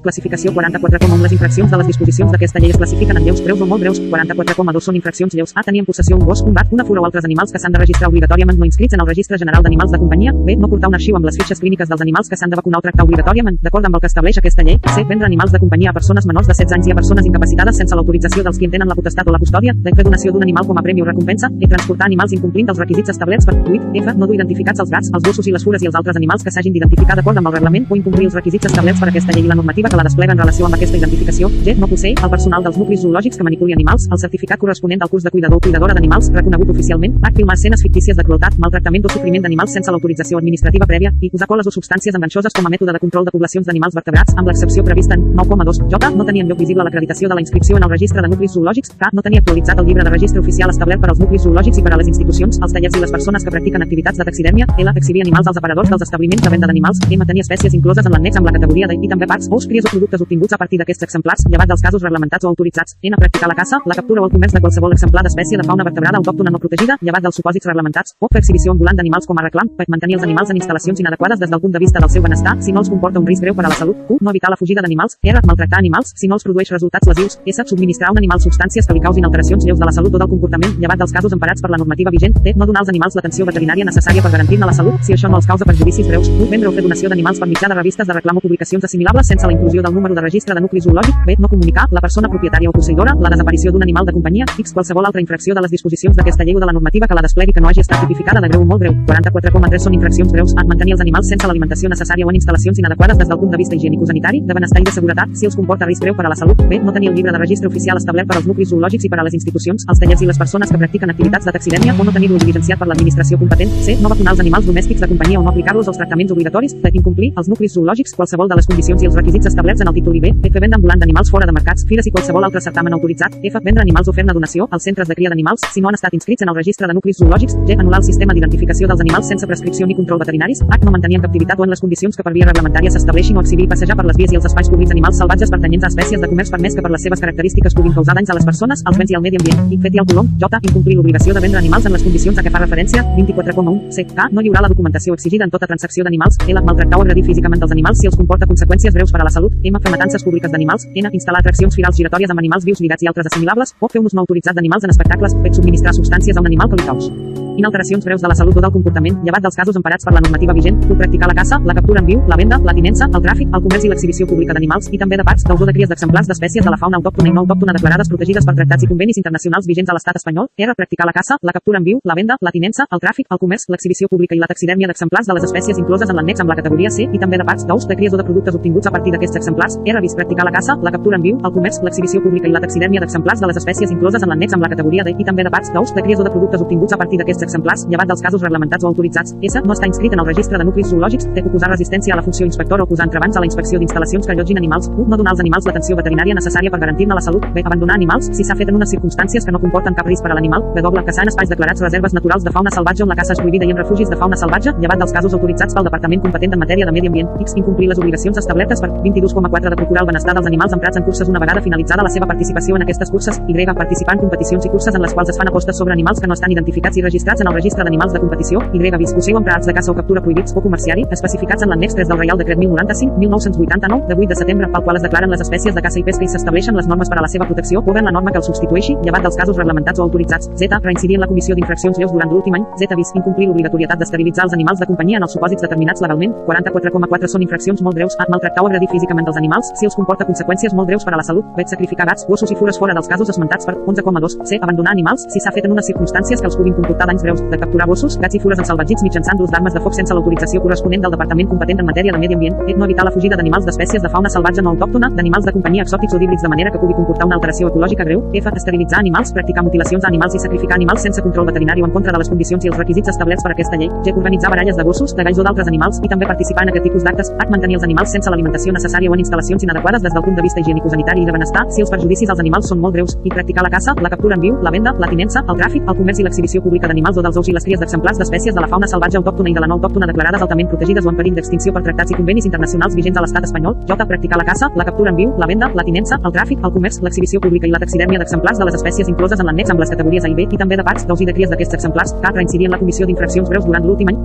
Classificació 44,1 Les infraccions de les disposicions d'aquesta llei es classifiquen en lleus, breus o molt breus. 44,2 són infraccions lleus. A. Tenir en possessió un gos, un gat, una fura o altres animals que s'han de registrar obligatòriament no inscrits en el Registre General d'Animals de Companyia. B. No portar un arxiu amb les fitxes clíniques dels animals que s'han de vacunar o tractar obligatòriament, d'acord amb el que estableix aquesta llei. C. Vendre animals de companyia a persones menors de 16 anys i a persones incapacitades sense l'autorització dels qui en tenen la potestat o la custòdia. D. Fer donació d'un animal com a premi o recompensa. E. Transportar animals incomplint els requisits establerts per 8. F. No dur identificats els gats, els gossos i les fures i els altres animals que s'hagin d'identificar d'acord amb el reglament o incomplir els requisits establerts per aquesta llei i la normativa que la desplega en relació amb aquesta identificació. G. No posseir el personal dels nuclis zoològics que manipuli animals, el certificat corresponent al curs de cuidador o cuidadora d'animals reconegut oficialment. H. Filmar escenes fictícies de crueltat, maltractament o sofriment d'animals sense l'autorització administrativa prèvia i usar coles o substàncies enganxoses com a mètode de control de poblacions d'animals vertebrats, amb l'excepció prevista en 9,2. J. No tenir en lloc visible l'acreditació de la inscripció en el registre de nuclis zoològics. K. No tenir actualitzat el llibre de registre oficial establert per als nuclis zoològics i per a les institucions, els tallers i les persones que practiquen activitats de taxidèmia. L. Exhibir animals als aparadors dels establiments de venda d'animals. M. Tenir espècies incloses en l'annex amb la categoria de i també parts, ous, cries o productes obtinguts a partir d'aquests exemplars, llevat dels casos reglamentats o autoritzats. N. Practicar la caça, la captura o el comerç de qualsevol exemplar d'espècie de fauna vertebrada autòctona no protegida, llevat dels supòsits reglamentats, o fer exhibició ambulant d'animals com a reclam, per mantenir els animals en instal·lacions inadequades des del punt de vista del seu benestar, si no els comporta un risc greu per a la salut. Q. No evitar la fugida d'animals. R. Maltractar animals, si no els produeix resultats lesius. S. Subministrar a un animal substàncies que li causin alteracions lleus de la salut o del comportament, llevat dels casos emparats per la normativa vigent. T. No donar als animals l'atenció veterinària necessària per garantir-ne la salut, si això no els causa perjudicis greus. U. Vendre o fer donació d'animals per mitjà de revistes de reclam o publicacions assimilables sense la inclusió del número de registre de nucli zoològic. B. No comunicar, la persona propietària o posseïdora, la desaparició d'un animal de companyia, X qualsevol altra infracció de les disposicions d'aquesta llei o de la normativa que la desplegui que no hagi estat tipificada de greu o molt greu. 44,3 són infraccions greus. A. Mantenir els animals sense l'alimentació necessària o en instal·lacions inadequades des del punt de vista higiènico-sanitari, de benestar i de seguretat, si els comporta risc greu per a la salut. B. No tenir el llibre de registre oficial establert per als nuclis zoològics i per a les institucions, els tallers i les persones que practiquen activitats de taxidèmia o no tenir-lo diligenciat per l'administració competent. C. No vacunar els animals domèstics de companyia o no aplicar-los els tractaments obligatoris de incomplir els nuclis zoològics qualsevol de les condicions i els requisits establerts en el títol IB. F. Venda ambulant d'animals fora de mercats, fires i qualsevol altre certamen autoritzat. F. Vendre animals o fer-ne donació als centres de cria d'animals si no han estat inscrits en el registre de nuclis zoològics. G. Anul·lar el sistema d'identificació dels animals sense prescripció ni control veterinaris. H. No mantenir en captivitat o en les condicions que per via reglamentària s'estableixin o exhibir i passejar per les vies i els espais públics animals salvatges pertanyents a espècies de comerç per més que per les seves característiques puguin causar danys a les persones, als béns i al medi ambient. I fet i el colom. J. Incomplir l'obligació de vendre animals en les condicions a què fa referència. 24,1. C. K. No lliurar la documentació exigida en tota transacció d'animals. L. Maltractar o agredir físicament els animals si els comporta conseqüències greus per a la salut. M. Fer matances públiques d'animals. N. Instal·lar atraccions firals giratòries amb animals vius lligats i altres assimilables. O fer un ús no autoritzat d'animals en espectacles. Fet subministrar substàncies a un animal que li caus inalteracions greus de la salut o del comportament, llevat dels casos emparats per la normativa vigent, o practicar la caça, la captura en viu, la venda, la tinença, el tràfic, el comerç i l'exhibició pública d'animals i també de parts, d'uso de cries d'exemplars d'espècies de la fauna autòctona i no autòctona declarades protegides per tractats i convenis internacionals vigents a l'estat espanyol. R. Practicar la caça, la captura en viu, la venda, la tinença, el tràfic, el comerç, l'exhibició pública i la taxidèmia d'exemplars de les espècies incloses en l'annex amb la categoria C i també de parts, d'ous, de cries o de productes obtinguts a partir d'aquests exemplars. R. Vist practicar la caça, la captura en viu, el comerç, l'exhibició pública i la taxidèmia d'exemplars de les espècies incloses en l'annex amb la categoria D i també de parts, d'ous, de cries o de productes obtinguts a partir d'aquests exemplars, llevat dels casos reglamentats o autoritzats. S. No està inscrit en el registre de nuclis zoològics. T. Oposar resistència a la funció inspectora o posar entrebancs a la inspecció d'instal·lacions que allotgin animals. 1. No donar als animals l'atenció veterinària necessària per garantir-ne la salut. B. Abandonar animals si s'ha fet en unes circumstàncies que no comporten cap risc per a l'animal. W. Caçar en espais declarats reserves naturals de fauna salvatge on la caça és prohibida i en refugis de fauna salvatge, llevat dels casos autoritzats pel Departament competent en matèria de medi ambient. X. Incomplir les obligacions establertes per 22,4 de procurar el benestar dels animals emprats en curses una vegada finalitzada la seva participació en aquestes curses. Y. Participar en competicions i curses en les quals es fan apostes sobre animals que no estan identificats i registrats en el registre d'animals de competició. Y. Discussió emprats de caça o captura prohibits o comerciari, especificats en l'annex 3 del Reial Decret 1095-1989, de 8 de setembre, pel qual es declaren les espècies de caça i pesca i s'estableixen les normes per a la seva protecció o ben la norma que el substitueixi, llevat dels casos reglamentats o autoritzats. Z. Reincidir en la comissió d'infraccions lleus durant l'últim any. Z. Bis. Incomplir l'obligatorietat d'esterilitzar els animals de companyia en els supòsits determinats legalment. 44,4 són infraccions molt greus. A. Maltractar o agredir físicament els animals, si els comporta conseqüències molt greus per a la salut. B. Sacrificar gats, gossos i fures fora dels casos esmentats per 11,2. C. Abandonar animals, si s'ha fet en unes circumstàncies que els puguin comportar danys greus. De capturar gossos, gats i fures ensalvatgits mitjançant d'ús d'armes de foc sense l'autorització corresponent del Departament competent en matèria de medi ambient. E. No evitar la fugida d'animals d'espècies de fauna salvatge no autòctona, d'animals de companyia exòtics o d'híbrids de manera que pugui comportar una alteració ecològica greu. F. Esterilitzar animals, practicar mutilacions a animals i sacrificar animals sense control veterinari o en contra de les condicions i els requisits establerts per aquesta llei. G. Organitzar baralles de gossos, de galls o d'altres animals i també participar en aquest tipus d'actes. H. Mantenir els animals sense l'alimentació necessària o en instal·lacions inadequades des del punt de vista higiènico-sanitari i de benestar si els perjudicis als animals són molt greus. I practicar la caça, la captura en viu, la venda, la tinença, el tràfic, el comerç i l'exhibició pública d'animals o dels ous i les cries d'exemplars d'espècies de la fauna salvatge autòctona i de la no autòctona declarades altament protegides o en perill d'extinció per tractats i convenis internacionals vigents a l'estat espanyol. J. Practicar la caça, la captura en viu, la venda, la tinença, el tràfic, el comerç, l'exhibició pública i la taxidèmia d'exemplars de les espècies incloses en l'annex amb les categories A i B i també de parts, d'ous i de cries d'aquests exemplars. K. Reincidir en la comissió d'infraccions breus durant l'últim any.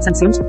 Sancions.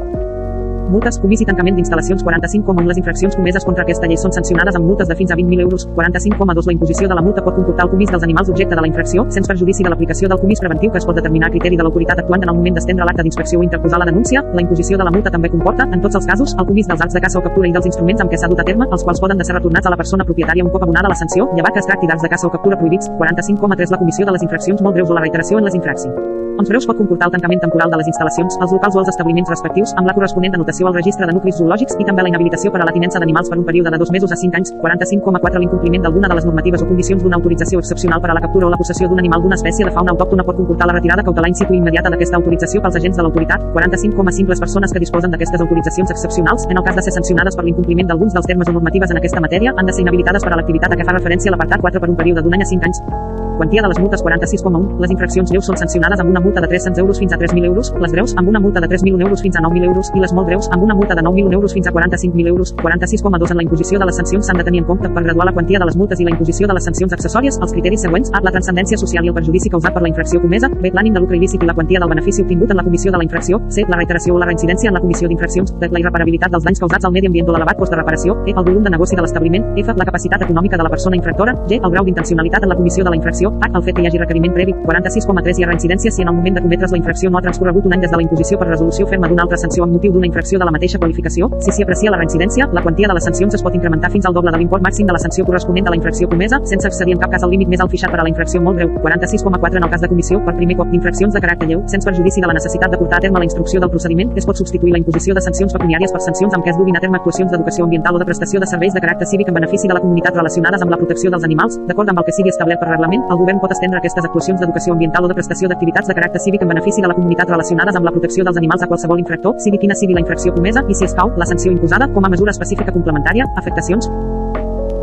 Multes, comís i tancament d'instal·lacions 45,1 Les infraccions comeses contra aquesta llei són sancionades amb multes de fins a 20.000 euros. 45,2 La imposició de la multa pot comportar el comís dels animals objecte de la infracció, sense perjudici de l'aplicació del comís preventiu que es pot determinar a criteri de l'autoritat actuant en el moment d'estendre l'acte d'inspecció o interposar la denúncia. La imposició de la multa també comporta, en tots els casos, el comís dels acts de caça o captura i dels instruments amb què s'ha dut a terme, els quals poden de ser retornats a la persona propietària un cop abonada la sanció, llevat que es tracti d'actes de caça o captura prohibits. 45,3 La comissió de les infraccions molt greus o la reiteració en les infraccions. Uns breus pot comportar el tancament temporal de les instal·lacions, els locals o els establiments respectius, amb la corresponent anotació al registre de nuclis zoològics i també la inhabilitació per a la tinença d'animals per un període de dos mesos a 5 anys. 45,4 L'incompliment d'alguna de les normatives o condicions d'una autorització excepcional per a la captura o la possessió d'un animal d'una espècie de fauna autòctona pot comportar la retirada cautelar in situ immediata d'aquesta autorització pels agents de l'autoritat. 45,5 Les persones que disposen d'aquestes autoritzacions excepcionals, en el cas de ser sancionades per l'incompliment d'alguns dels termes o normatives en aquesta matèria, han de ser inhabilitades per a l'activitat a què fa referència l'apartat 4 per un període d'un any a 5 anys. Quantia de les multes 46,1. Les infraccions lleus són sancionades amb una multa de 300 euros fins a 3.000 euros, les greus amb una multa de 3.000 euros fins a 9.000 euros i les molt greus amb una multa de 9.000 euros fins a 45.000 euros. 46,2 En la imposició de les sancions s'han de tenir en compte per graduar la quantia de les multes i la imposició de les sancions accessòries els criteris següents A. La transcendència social i el perjudici causat per la infracció comesa B. L'ànim de lucre i la quantia del benefici obtingut en la comissió de la infracció C. La reiteració o la reincidència en la comissió d'infraccions D. La irreparabilitat dels danys causats al medi ambient o l'elevat cost de reparació E. El volum de negoci de l'establiment F. La capacitat econòmica de la persona infractora G. El grau d'intencionalitat en la comissió de la infracció H. El fet que hi hagi requeriment previ. 46,3 Hi ha reincidència si en el moment de cometre's la infracció no ha transcorregut un any des de la imposició per resolució ferma d'una altra sanció amb motiu d'una infracció de la mateixa qualificació. Si s'hi aprecia la reincidència, la quantia de les sancions es pot incrementar fins al doble de l'import màxim de la sanció corresponent a la infracció comesa, sense excedir en cap cas el límit més alt fixat per a la infracció molt greu. 46,4 En el cas de comissió, per primer cop d'infraccions de caràcter lleu, sense perjudici de la necessitat de portar a terme la instrucció del procediment, es pot substituir la imposició de sancions pecuniàries per sancions amb què es duguin a terme actuacions d'educació ambiental o de prestació de serveis de caràcter cívic en benefici de la comunitat relacionades amb la protecció dels animals, d'acord amb el que sigui establert per reglament, el govern pot estendre aquestes actuacions d'educació ambiental o de prestació d'activitats de caràcter cívic en benefici de la comunitat relacionades amb la protecció dels animals a qualsevol infractor, sigui quina sigui la infracció comesa i si escau, la sanció imposada com a mesura específica complementària, afectacions,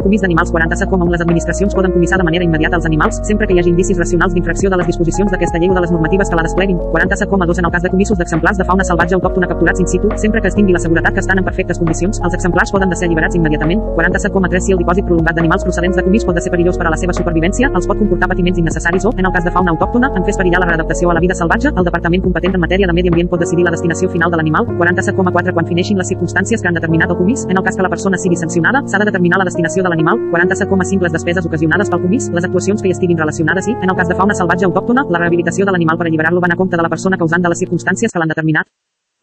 comís d'animals 47,1 Les administracions poden comissar de manera immediata els animals, sempre que hi hagi indicis racionals d'infracció de les disposicions d'aquesta llei o de les normatives que la despleguin. 47,2 En el cas de comissos d'exemplars de fauna salvatge autòctona capturats in situ, sempre que es tingui la seguretat que estan en perfectes condicions, els exemplars poden de ser alliberats immediatament. 47,3 Si el dipòsit prolongat d'animals procedents de comís pot de ser perillós per a la seva supervivència, els pot comportar patiments innecessaris o, en el cas de fauna autòctona, en fes perillar la readaptació a la vida salvatge, el departament competent en matèria de medi ambient pot decidir la destinació final de l'animal. 47,4 Quan fineixin les circumstàncies que han determinat el comís, en el cas que la persona sigui sancionada, s'ha de determinar la destinació de l'animal. 47,5 Les despeses ocasionades pel comís, les actuacions que hi estiguin relacionades i, en el cas de fauna salvatge autòctona, la rehabilitació de l'animal per alliberar-lo van a compte de la persona causant de les circumstàncies que l'han determinat.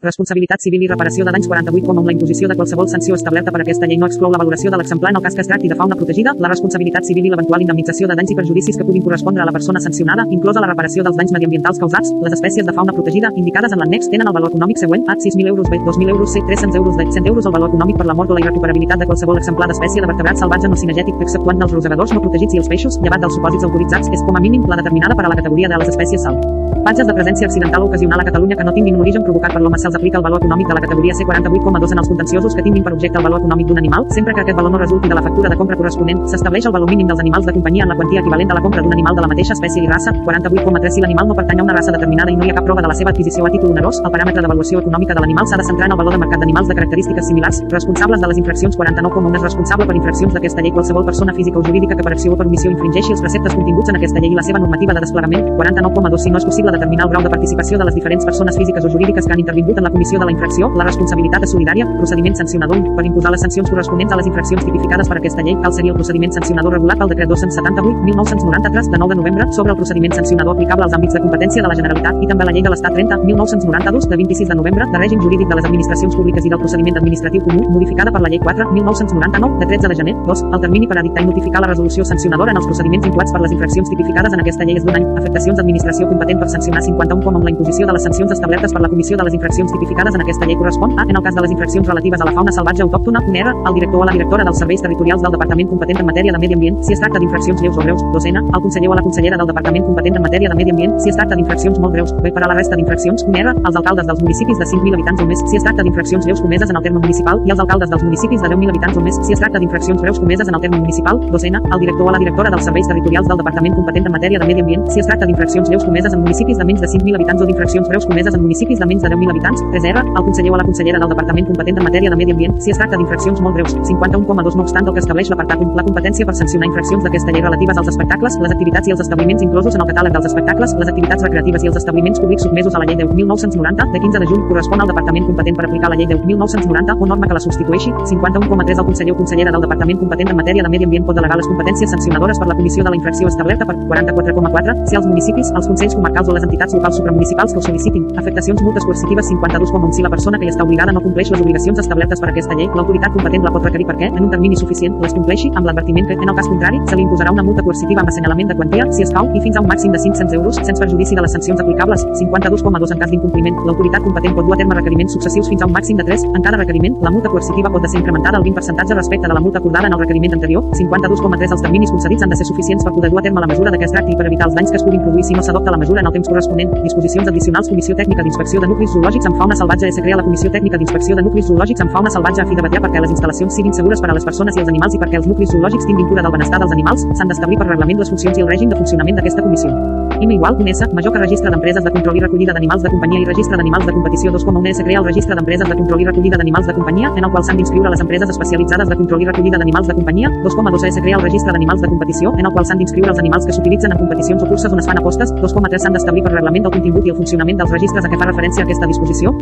Responsabilitat civil i reparació de danys 48,1 La imposició de qualsevol sanció establerta per aquesta llei no exclou la valoració de l'exemplar en el cas que es tracti de fauna protegida, la responsabilitat civil i l'eventual indemnització de danys i perjudicis que puguin correspondre a la persona sancionada, inclosa la reparació dels danys mediambientals causats. Les espècies de fauna protegida indicades en l'annex tenen el valor econòmic següent A 6.000 euros B 2.000 euros C 300 euros D 100 euros el valor econòmic per la mort o la irrecuperabilitat de qualsevol exemplar d'espècie de vertebrat salvatge no cinegètic exceptuant els rosegadors no protegits i els peixos, llevat dels supòsits autoritzats, és com a mínim la determinada per a la categoria de les espècies sal. Patges de presència accidental ocasional a Catalunya que no tinguin un origen provocat per l'home se'ls aplica el valor econòmic de la categoria C48,2 en els contenciosos que tinguin per objecte el valor econòmic d'un animal, sempre que aquest valor no resulti de la factura de compra corresponent, s'estableix el valor mínim dels animals de companyia en la quantia equivalent a la compra d'un animal de la mateixa espècie i raça, 48,3 si l'animal no pertany a una raça determinada i no hi ha cap prova de la seva adquisició a títol onerós, el paràmetre d'avaluació econòmica de l'animal s'ha de centrar en el valor de mercat d'animals de característiques similars, responsables de les infraccions 49,1 és responsable per infraccions d'aquesta llei qualsevol persona física o jurídica que per acció o per omissió infringeixi els preceptes continguts en aquesta llei i la seva normativa de desplegament, 49,2 si no és possible determinar el grau de participació de les diferents persones físiques o jurídiques que han intervingut en la comissió de la infracció, la responsabilitat és solidària, procediment sancionador, per imposar les sancions corresponents a les infraccions tipificades per aquesta llei, cal seria el procediment sancionador regulat pel decret 278-1993 de 9 de novembre sobre el procediment sancionador aplicable als àmbits de competència de la Generalitat i també la llei de l'Estat 30-1992 de 26 de novembre de règim jurídic de les administracions públiques i del procediment administratiu comú, modificada per la llei 4-1999 de 13 de gener. 2. El termini per a dictar i notificar la resolució sancionadora en els procediments incoats per les infraccions tipificades en aquesta llei és d'un any. Afectacions d'administració competent per sancionar 51 com amb la imposició de les sancions establertes per la Comissió de les Infraccions tipificades en aquesta llei correspon a, en el cas de les infraccions relatives a la fauna salvatge autòctona, un R, el director o la directora dels serveis territorials del Departament competent en matèria de medi ambient, si es tracta d'infraccions lleus o greus, docena, el conseller o la consellera del Departament competent en matèria de medi ambient, si es tracta d'infraccions molt greus, bé per a la resta d'infraccions, un R, els alcaldes dels municipis de 5.000 habitants o més, si es tracta d'infraccions lleus comeses en el terme municipal, i els alcaldes dels municipis de 10.000 habitants o més, si es tracta d'infraccions breus comeses en el terme municipal, docena, el director o la directora dels serveis territorials del Departament competent en matèria de medi ambient, si es tracta d'infraccions lleus comeses en municipis de menys de 5.000 habitants o d'infraccions breus comeses en municipis de menys de 10.000 habitants, 3R, al conseller o a la consellera del departament competent en matèria de medi ambient, si es tracta d'infraccions molt greus. 51,2 No obstant el que estableix l'apartat 1, la competència per sancionar infraccions d'aquesta llei relatives als espectacles, les activitats i els establiments inclosos en el catàleg dels espectacles, les activitats recreatives i els establiments públics sotmesos a la llei 10.990, de 15 de juny, correspon al departament competent per aplicar la llei 10.990 o norma que la substitueixi. 51,3 El conseller o consellera del departament competent en matèria de medi ambient pot delegar les competències sancionadores per la comissió de la infracció establerta per 44,4 si els municipis, els consells comarcals o les entitats locals supramunicipals que ho sol·licitin. Afectacions multes coercitives 52,1 Si la persona que hi està obligada no compleix les obligacions establertes per aquesta llei, l'autoritat competent la pot requerir perquè, en un termini suficient, les compleixi, amb l'advertiment que, en el cas contrari, se li imposarà una multa coercitiva amb assenyalament de quantia, si escau, i fins a un màxim de 500 euros, sense perjudici de les sancions aplicables. 52,2 En cas d'incompliment, l'autoritat competent pot dur a terme requeriments successius fins a un màxim de 3. En cada requeriment, la multa coercitiva pot ser incrementada al 20% respecte de la multa acordada en el requeriment anterior. 52,3 Els terminis concedits han de ser suficients per poder dur a terme la mesura de que es tracti per evitar els danys que es puguin produir si no s'adopta la mesura en el temps corresponent. Disposicions addicionals Comissió Tècnica d'Inspecció de Nuclis Zoològics amb fauna salvatge se crea la Comissió Tècnica d'Inspecció de Nuclis Zoològics amb fauna salvatge a fi de vetllar perquè les instal·lacions siguin segures per a les persones i els animals i perquè els nuclis zoològics tinguin cura del benestar dels animals, s'han d'establir per reglament les funcions i el règim de funcionament d'aquesta comissió. IME igual, un S, major que registre d'empreses de control i recollida d'animals de companyia i registre d'animals de competició 2,1 S crea el registre d'empreses de control i recollida d'animals de companyia, en el qual s'han d'inscriure les empreses especialitzades de control i recollida d'animals de companyia, 2,2 S crea el registre d'animals de competició, en el qual s'han d'inscriure els animals que s'utilitzen en competicions o curses on es fan apostes, 2,3 s'han d'establir per reglament del contingut i el funcionament dels registres a què fa referència aquesta disposició.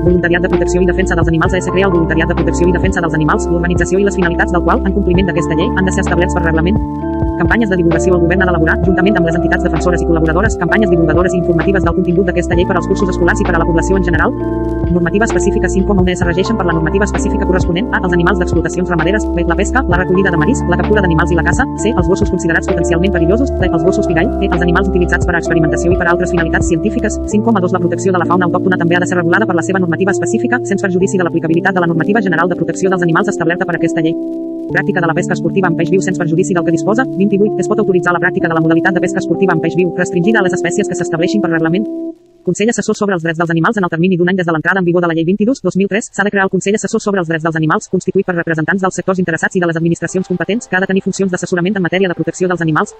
Voluntariat de protecció i defensa dels animals AS crea el voluntariat de protecció i defensa dels animals, l'organització i les finalitats del qual, en compliment d'aquesta llei, han de ser establerts per reglament. Campanyes de divulgació el govern ha d'elaborar, juntament amb les entitats defensores i col·laboradores, campanyes divulgadores i informatives del contingut d'aquesta llei per als cursos escolars i per a la població en general. Normativa específica 5,1 es regeixen per la normativa específica corresponent a els animals d'explotacions ramaderes, b la pesca, la recollida de marisc, la captura d'animals i la caça, c els gossos considerats potencialment perillosos, d els gossos pigall, e els animals utilitzats per a experimentació i per a altres finalitats científiques. 5,2 La protecció de la fauna autòctona també ha de ser regulada per la seva normativa específica, sense perjudici de l'aplicabilitat de la normativa general de protecció dels animals establerta per aquesta llei. Pràctica de la pesca esportiva amb peix viu sense perjudici del que disposa. 28. Es pot autoritzar la pràctica de la modalitat de pesca esportiva amb peix viu, restringida a les espècies que s'estableixin per reglament. Consell assessor sobre els drets dels animals en el termini d'un any des de l'entrada en vigor de la llei 22-2003 s'ha de crear el Consell assessor sobre els drets dels animals constituït per representants dels sectors interessats i de les administracions competents que ha de tenir funcions d'assessorament en matèria de protecció dels animals.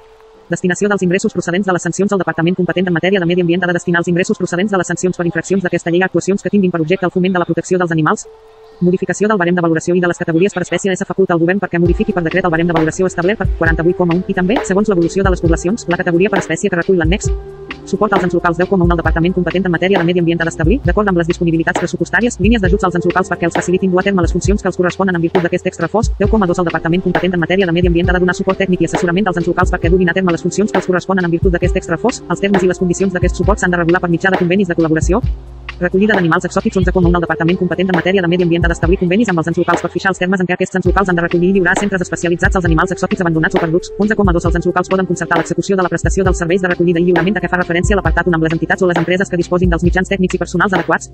Destinació dels ingressos procedents de les sancions al Departament competent en matèria de medi ambient ha de destinar els ingressos procedents de les sancions per infraccions d'aquesta llei a actuacions que tinguin per objecte el foment de la protecció dels animals, Modificació del barem de valoració i de les categories per espècie S faculta al govern perquè modifiqui per decret el barem de valoració establert per 48,1 i també, segons l'evolució de les poblacions, la categoria per espècie que recull l'annex. Suport als ens locals 10,1 el departament competent en matèria de medi ambient ha d'establir, d'acord amb les disponibilitats pressupostàries, línies d'ajuts als ens locals perquè els facilitin dur a terme les funcions que els corresponen en virtut d'aquest extra fos. 10,2 el departament competent en matèria de medi ambient ha de donar suport tècnic i assessorament als ens locals perquè duguin a terme les funcions que els corresponen en virtut d'aquest extra fos. Els termes i les condicions d'aquest suport s'han de regular per mitjà de convenis de col·laboració. Recollida d'animals exòtics 11,1 el departament competent en matèria de medi ambient ha d'establir convenis amb els ens locals per fixar els termes en què aquests ens locals han de recollir i lliurar a centres especialitzats els animals exòtics abandonats o perduts. 11,2 els ens locals poden concertar l'execució de la prestació dels serveis de recollida i lliurament a què fa referència l'apartat 1 amb les entitats o les empreses que disposin dels mitjans tècnics i personals adequats.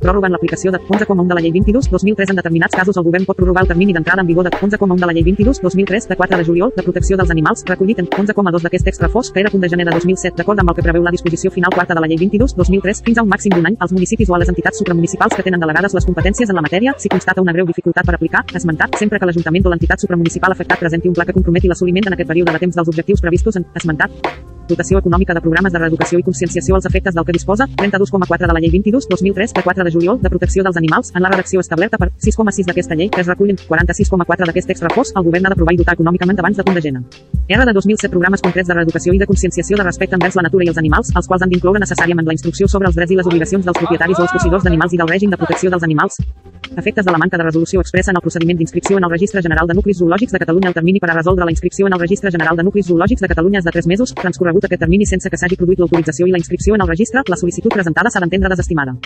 Pròrroga en l'aplicació de 11,1 de la llei 22-2003 en determinats casos el govern pot prorrogar el termini d'entrada en vigor de 11,1 de la llei 22-2003 de 4 de juliol de protecció dels animals recollit en 11,2 d'aquest extra fos que era punt de gener de 2007 d'acord amb el que preveu la disposició final quarta de la llei 22-2003 fins a un màxim d'un any als municipis o a les entitats supramunicipals que tenen delegades les competències en la matèria si constata una greu dificultat per aplicar, esmentat, sempre que l'Ajuntament o l'entitat supramunicipal afectat presenti un pla que comprometi l'assoliment en aquest període de temps dels objectius previstos en esmentat dotació econòmica de programes de reeducació i conscienciació als efectes del que disposa, 32,4 de la llei 22-2003 de 4 de juliol de protecció dels animals, en la redacció establerta per 6,6 d'aquesta llei, que es recullen 46,4 d'aquest extra fos, el govern ha d'aprovar i dotar econòmicament abans de punt de gener. R de 2007 programes concrets de reeducació i de conscienciació de respecte envers la natura i els animals, els quals han d'incloure necessàriament la instrucció sobre els drets i les obligacions dels propietaris o els possidors d'animals i del règim de protecció dels animals, efectes de la manca de resolució expressa en el procediment d'inscripció en el Registre General de Nuclis Zoològics de Catalunya el termini per a resoldre la inscripció en el Registre General de Nuclis Zoològics de Catalunya és de 3 mesos, transcorregut aquest termini sense que s'hagi produït l'autorització i la inscripció en el registre, la sol·licitud presentada s'ha d'entendre desestimada.